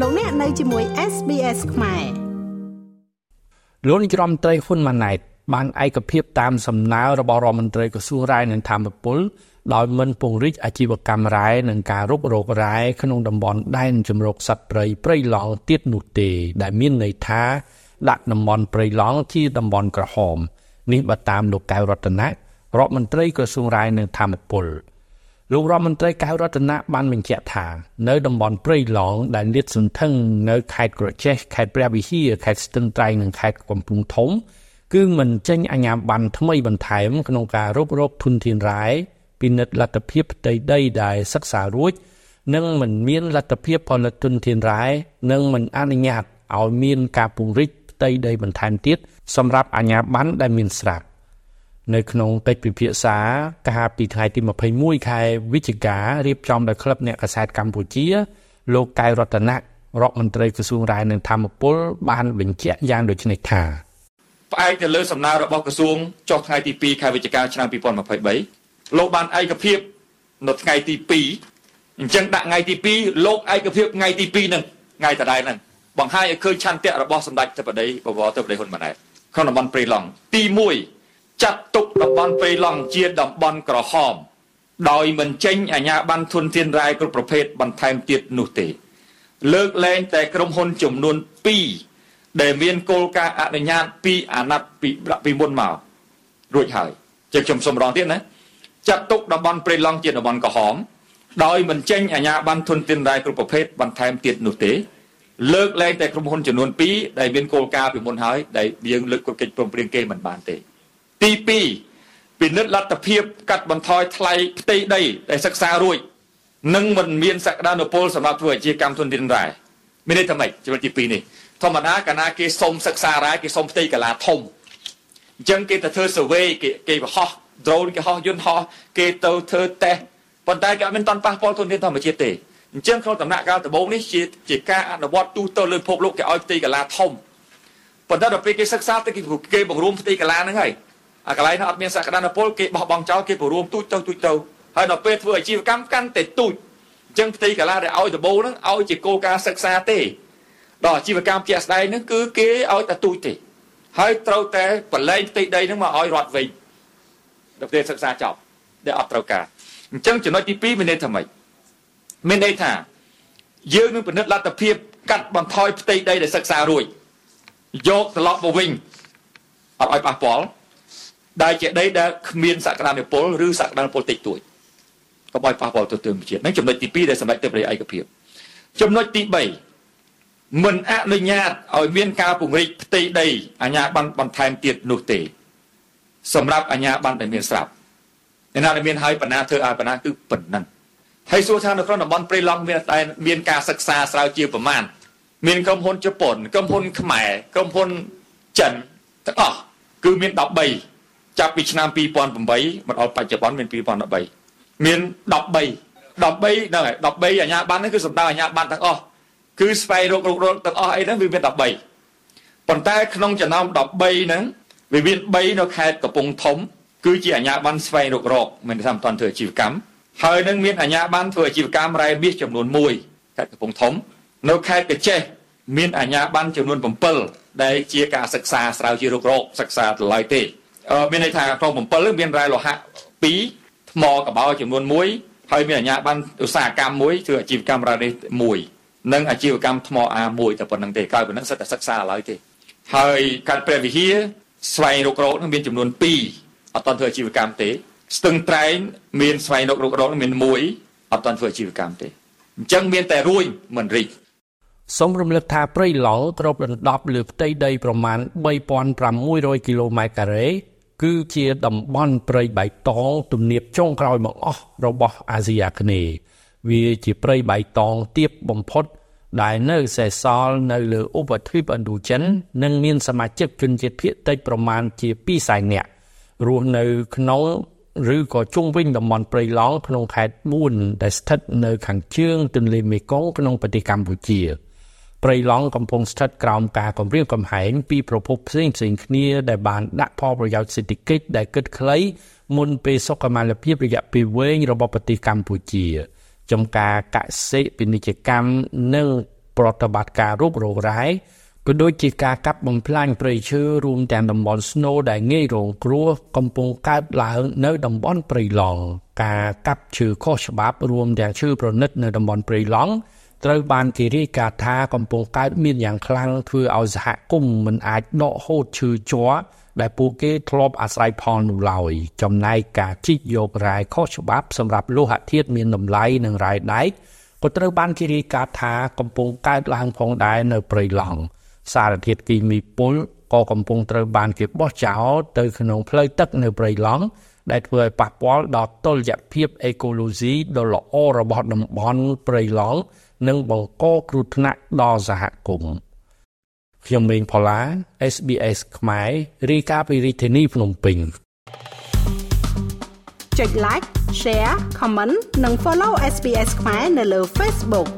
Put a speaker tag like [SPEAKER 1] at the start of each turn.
[SPEAKER 1] លោកអ្នកនៅជាមួយ SBS ខ្មែរ
[SPEAKER 2] លោកនាយរដ្ឋមន្ត្រីហ៊ុនម៉ាណែតបានឯកភាពតាមសំណើរបស់រដ្ឋមន្ត្រីក្រសួងរាយនឹងធម្មពលដោយមិនពង្រីកអាជីវកម្មរ៉ែនិងការរុករករ៉ែក្នុងតំបន់ដែនជំរកសត្វព្រៃព្រៃឡង់ទៀតនោះទេ ដែលមានន័យថាដាក់តំបន់ព្រៃឡង់ជាតំបន់ក្រហមនេះបើតាមលោកកៅរតនៈរដ្ឋមន្ត្រីក្រសួងរាយនឹងធម្មពល លោករដ្ឋមន្ត្រីកៅរតនៈបានបញ្ជាក់ថានៅតំបន់ព្រៃឡង់ដែលលាតសន្ធឹងនៅខេត្តក្រចេះខេត្តព្រះវិហារខេត្តស្ទឹងត្រែងនិងខេត្តកំពង់ធំ គឺមិនចេញអាជ្ញាប័ណ្ណថ្មីបន្ថែមក្នុងការរុករកធនធានរ៉ែពិនិត្យលទ្ធភាពផ្ទៃដីដែលសិក្សារួចនិងមិនមានលទ្ធភាពផលិតទុនធានរ៉ែនិងមិនអនុញ្ញាតឲ្យមានការពង្រីកផ្ទៃដីបន្ថែមទៀតសម្រាប់អាជ្ញាប័ណ្ណដែលមានស្រាប់ នៅក្នុងកិច្ចពិភាក្សាកាលពីថ្ងៃទី21ខែវិច្ឆិការៀបចំដោយក្លឹបអ្នកកសែតកម្ពុជាលោកកៅរតនៈរដ្ឋមន្ត្រីក្រសួងរាយនឹងធម្មពលបានបញ្ជាក់យ៉ាងដូចនេះថា
[SPEAKER 3] ផ្អែកទៅលើសំណើរបស់ក្រសួងចុះថ្ងៃទី2ខែវិច្ឆិកាឆ្នាំ2023លោកបានឯកភាពនៅថ្ងៃទី2អញ្ចឹងដាក់ថ្ងៃទី2លោកឯកភាពថ្ងៃទី2ហ្នឹងថ្ងៃតដែលហ្នឹងបង្ហាញឲ្យឃើញឆន្ទៈរបស់សម្ដេចទឹកបតីបវរទឹកបតីហ៊ុនម៉ាណែតក្នុងតំបន់ព្រៃឡង់ទី1 ចាត់ទុកតំបន់ព្រៃឡង់ជាតំបន់ក្រហម ដោយមិនចេញអាជ្ញាប័ណ្ណធនធានរាយគ្រប់ប្រភេទបន្ថែមទៀតនោះទេ លើកលែងតែក្រុមហ៊ុនចំនួន2ដែលមានគោលការណ៍អនុញ្ញាតពីអាណត្តិពីពីមុនមករួចហើយជាខ្ញុំសូមរងទៀតណាចាត់ទុកតំបន់ព្រៃឡង់ជាតំបន់ក្រហមដោយមិនចេញអាជ្ញាប័ណ្ណធនធានរាយគ្រប់ប្រភេទបន្ថែមទៀតនោះទេ លើកលែងតែក្រុមហ៊ុនចំនួន2ដែលមានគោលការណ៍ពីមុនហើយដែលយើងលើកគោលកិច្ចព្រមព្រៀងគេមិនបានទេ ទី2ពិនិត្យលទ្ធភាពកាត់បន្ថយថ្លៃផ្ទៃដីដែលសិក្សារួចនិងមិនមានសក្តានុពលសម្រាប់ធ្វើអាជីវកម្មទុនធានរ៉ែមានន័យថាម៉េចចំណុចទី2នេះធម្មតាកាលណាគេសុំសិក្សារ៉ែគេសុំផ្ទៃកាឡាធំអញ្ចឹងគេទៅធ្វើ survey គេគេបរោះ drone គេហោះយន្តហោះគេទៅធ្វើតេស្តប៉ុន្តែគេអត់មានតន់ប៉ះពាល់ទុនធានធម្មជាតិទេអញ្ចឹងក្នុងដំណាក់កាលដំបូងនេះជាជាការអនុវត្តទូទៅលើពិភពលោកគេឲ្យផ្ទៃកាឡាធំប៉ុន្តែដល់ពេលគេសិក្សាទៅគេគេបង្រួមផ្ទៃកាឡាហ្នឹងហើយ អាកន្លែងនោះអត់មានសក្តានុពលគេបោះបង់ចោលគេបង្រួមទូចទៅទូចទៅហើយដល់ពេលធ្វើអាជីវកម្មកាន់តែទូចអញ្ចឹងផ្ទៃកាឡាដែលឲ្យដំបូងហ្នឹងឲ្យជាគោលការណ៍សិក្សាទេដល់អាជីវកម្មជាក់ស្ដែងហ្នឹងគឺគេឲ្យតែទូចទេហើយត្រូវតែបលែងផ្ទៃដីហ្នឹងមកឲ្យរត់វិញដល់ពេលសិក្សាចប់ដែលអត់ត្រូវការអញ្ចឹងចំណុចទី2មានន័យថាម៉េចមានន័យថាយើងនឹងពិនិត្យលទ្ធភាពកាត់បន្ថយផ្ទៃដីដែលសិក្សារួចយកត្រឡប់មកវិញអត់ឲ្យប៉ះពាល់ ដែលជាដីដែលគ្មានសក្តានុពលឬសក្តានុពលតិចតួចកុំឲ្យប៉ះពាល់ទៅទើជាតិហ្នឹងចំណុចទី2ដែលសម្ដេចទៅប្រៃឯកភាពចំណុចទី3មិនអនុញ្ញាតឲ្យមានការពង្រីកផ្ទៃដីអាជ្ញាប័ណ្ណបន្ថែមទៀតនោះទេ សម្រាប់អាជ្ញាប័ណ្ណដែលមានស្រាប់អ្នកណាដែលមានហើយបណ្ណាធ្វើឲ្យបណ្ណាគឺប៉ុណ្ណឹងហើយសួរថានៅក្នុងតំបន់ព្រៃឡង់មានតែមានការសិក្សាស្រាវជ្រាវប្រមាណមានក្រុមហ៊ុនជប៉ុនក្រុមហ៊ុនខ្មែរក្រុមហ៊ុនចិនទាំងអស់គឺមាន13 ចាប់ពីឆ្នាំ2008មកដល់បច្ចុប្បន្នមាន2013មាន13 13ហ្នឹងហើយ13អាជ្ញាប័ណ្ណនេះគឺសម្ដៅអាជ្ញាប័ណ្ណទាំងអស់គឺស្វែងរករករកទាំងអស់អីហ្នឹងវាមាន13ប៉ុន្តែក្នុងចំណោម13ហ្នឹងវាមាន3នៅខេត្តកំពង់ធំ គឺជាអាជ្ញាប័ណ្ណស្វែងរករកមិនថាមិនតាន់ធ្វើអាជីវកម្មហើយនឹងមានអាជ្ញាប័ណ្ណធ្វើអាជីវកម្មរ៉ែមាសចំនួន1ខេត្តកំពង់ធំ នៅខេត្តកញ្ចេះមានអាជ្ញាប័ណ្ណចំនួន7ដែលជាការសិក្សាស្រាវជ្រាវរុករកសិក្សាតម្លៃទេ មានន័យថាក្នុង7មានរ៉ែលោហៈ2ថ្មកបោចំនួន1ហើយមានអាជ្ញាប័ណ្ណឧស្សាហកម្មមួយធ្វើអាជីវកម្មរ៉ែនេះ1និងអាជីវកម្មថ្ម A1 តែប៉ុណ្្នឹងទេក្រៅពីហ្នឹងសិតតែសិក្សាឡើយទេហើយកាត់ព្រះវិហារស្វែងរុករកនឹងមានចំនួន2អត់តធ្វើអាជីវកម្មទេ ស្ទឹងត្រែងមានស្វែងរករករកមានមួយអត់ទាន់ធ្វើអាជីវកម្មទេអញ្ចឹងមានតែរួយមិនរីក
[SPEAKER 2] សូមរំលឹកថាព្រៃឡង់គ្របដណ្ដប់លើផ្ទៃដីប្រមាណ3500គីឡូម៉ែត្រការ៉េ គឺជាតំបន់ព្រៃបៃតងទំនាបចុងក្រោយបង្អស់របស់អាស៊ីអាគ្នេយ៍វាជាព្រៃបៃតងទាបបំផុត ដែលនៅសេសសល់នៅលើឧបទ្វីបឥណ្ឌូចិន និងមានសមាជិកជនជាតិភាគតិចប្រមាណជា200,000នាក់រស់នៅក្នុងឬក៏ជុំវិញតំបន់ព្រៃឡង់ក្នុងខេត្ត4ដែលស្ថិតនៅខាងជើងទន្លេមេគង្គក្នុងប្រទេសកម្ពុជា ព្រៃឡង់កំពុងស្ថិតក្រោមការគំរាមកំហែងពីប្រភពផ្សេងផ្សេងគ្នាដែលបានដាក់ផលប្រយោជន៍សេដ្ឋកិច្ចដែលគិតខ្លីមុនពេលសុខុមាលភាពរយៈពេលវែងរបស់ប្រទេសកម្ពុជាចំការកសិពាណិជ្ជកម្មនិងប្រតិបត្តិការរុករករ៉ែក៏ដូចជាការកាប់បំផ្លាញព្រៃឈើរួមទាំងតំបន់ស្នូដែលងាយរងគ្រោះកំពុងកើតឡើងនៅតំបន់ព្រៃឡង់ការកាប់ឈើខុសច្បាប់រួមទាំងឈើប្រណិតនៅតំបន់ព្រៃឡង់ ត្រូវបានគេរាយការណ៍ថាកំពុងកើតមានយ៉ាងខ្លាំងធ្វើឲ្យសហគមន៍មិនអាចដកហូតឈើជ័រដែលពួកគេធ្លាប់អាស្រ័យផលនោះឡើយចំណែកការជីកយករ៉ែខុសច្បាប់សម្រាប់លោហៈធាតុមានតម្លៃនិងរ៉ែដែកក៏ត្រូវបានគេរាយការណ៍ថាកំពុងកើតឡើងផងដែរនៅព្រៃឡង់សារធាតុគីមីពុលក៏កំពុងត្រូវបានគេបោះចោលទៅក្នុងផ្លូវទឹកនៅព្រៃឡង់ដែលធ្វើឲ្យប៉ះពាល់ដល់តុល្យភាពអេកូឡូស៊ីដ៏ល្អរបស់តំបន់ព្រៃឡង់ និងបង្កគ្រោះថ្នាក់ដល់សហគមន៍ខ្ញុំមេងផល្លា SBS ខ្មែររាយការណ៍ពីរាជធានីភ្នំពេញ
[SPEAKER 1] ចុច like share comment និង follow SBS ខ្មែរនៅលើ Facebook